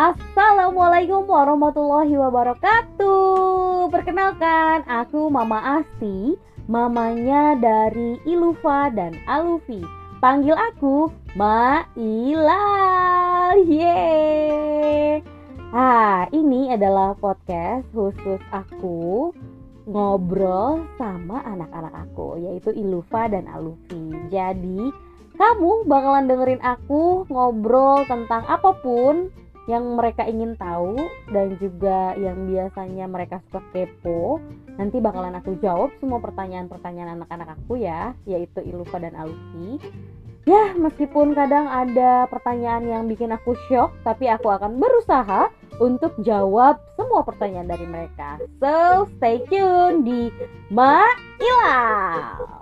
Assalamualaikum warahmatullahi wabarakatuh. Perkenalkan, aku Mama Asti Mamanya dari Ilufa dan Alufi. Panggil aku Ma Ilal Yeay. Ah, ini adalah podcast khusus aku ngobrol sama anak-anak aku yaitu Ilufa dan Alufi. Jadi, kamu bakalan dengerin aku ngobrol tentang apa pun yang mereka ingin tahu dan juga yang biasanya mereka suka kepo nanti bakalan aku jawab semua pertanyaan-pertanyaan anak-anak aku ya yaitu Ilufa dan Alufi ya meskipun kadang ada pertanyaan yang bikin aku shock tapi aku akan berusaha untuk jawab semua pertanyaan dari mereka. So stay tune di Ma Ilal